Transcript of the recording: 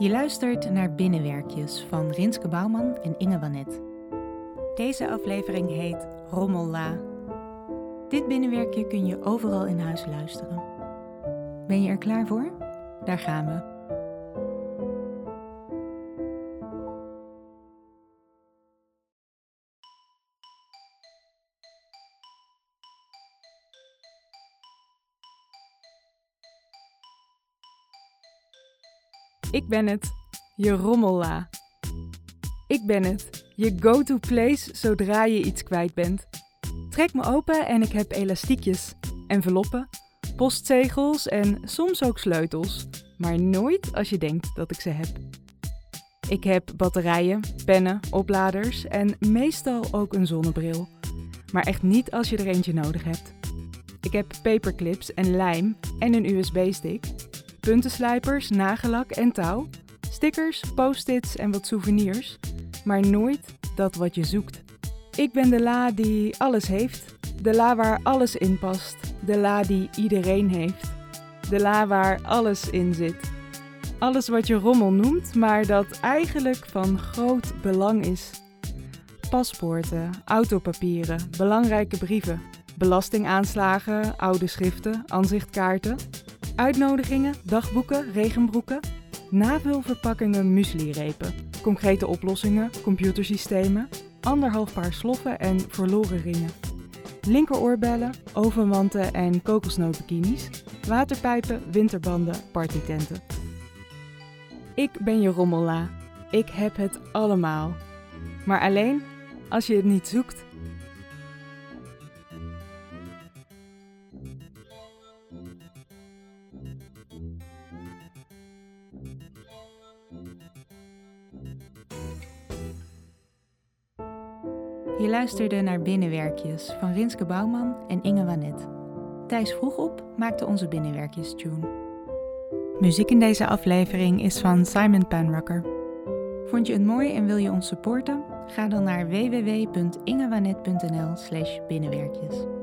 Je luistert naar Binnenwerkjes van Rinske Bouwman en Inge Wanet. Deze aflevering heet Rommella. Dit binnenwerkje kun je overal in huis luisteren. Ben je er klaar voor? Daar gaan we. Ik ben het, je rommella. Ik ben het, je go-to place zodra je iets kwijt bent. Trek me open en ik heb elastiekjes, enveloppen, postzegels en soms ook sleutels, maar nooit als je denkt dat ik ze heb. Ik heb batterijen, pennen, opladers en meestal ook een zonnebril, maar echt niet als je er eentje nodig hebt. Ik heb paperclips en lijm en een USB-stick puntenslijpers, nagellak en touw, stickers, post-its en wat souvenirs, maar nooit dat wat je zoekt. Ik ben de la die alles heeft, de la waar alles in past, de la die iedereen heeft, de la waar alles in zit. Alles wat je rommel noemt, maar dat eigenlijk van groot belang is. Paspoorten, autopapieren, belangrijke brieven, belastingaanslagen, oude schriften, aanzichtkaarten, Uitnodigingen, dagboeken, regenbroeken, navulverpakkingen mueslirepen, concrete oplossingen, computersystemen, anderhalf paar sloffen en verloren ringen. Linkeroorbellen, ovenwanten en kokosnootbikinis, waterpijpen, winterbanden, partytenten. Ik ben je rommella. Ik heb het allemaal. Maar alleen als je het niet zoekt. Je luisterde naar Binnenwerkjes van Rinske Bouwman en Inge Wanet. Thijs Vroegop maakte onze Binnenwerkjes-tune. Muziek in deze aflevering is van Simon Panrucker. Vond je het mooi en wil je ons supporten? Ga dan naar www.ingewanet.nl slash binnenwerkjes.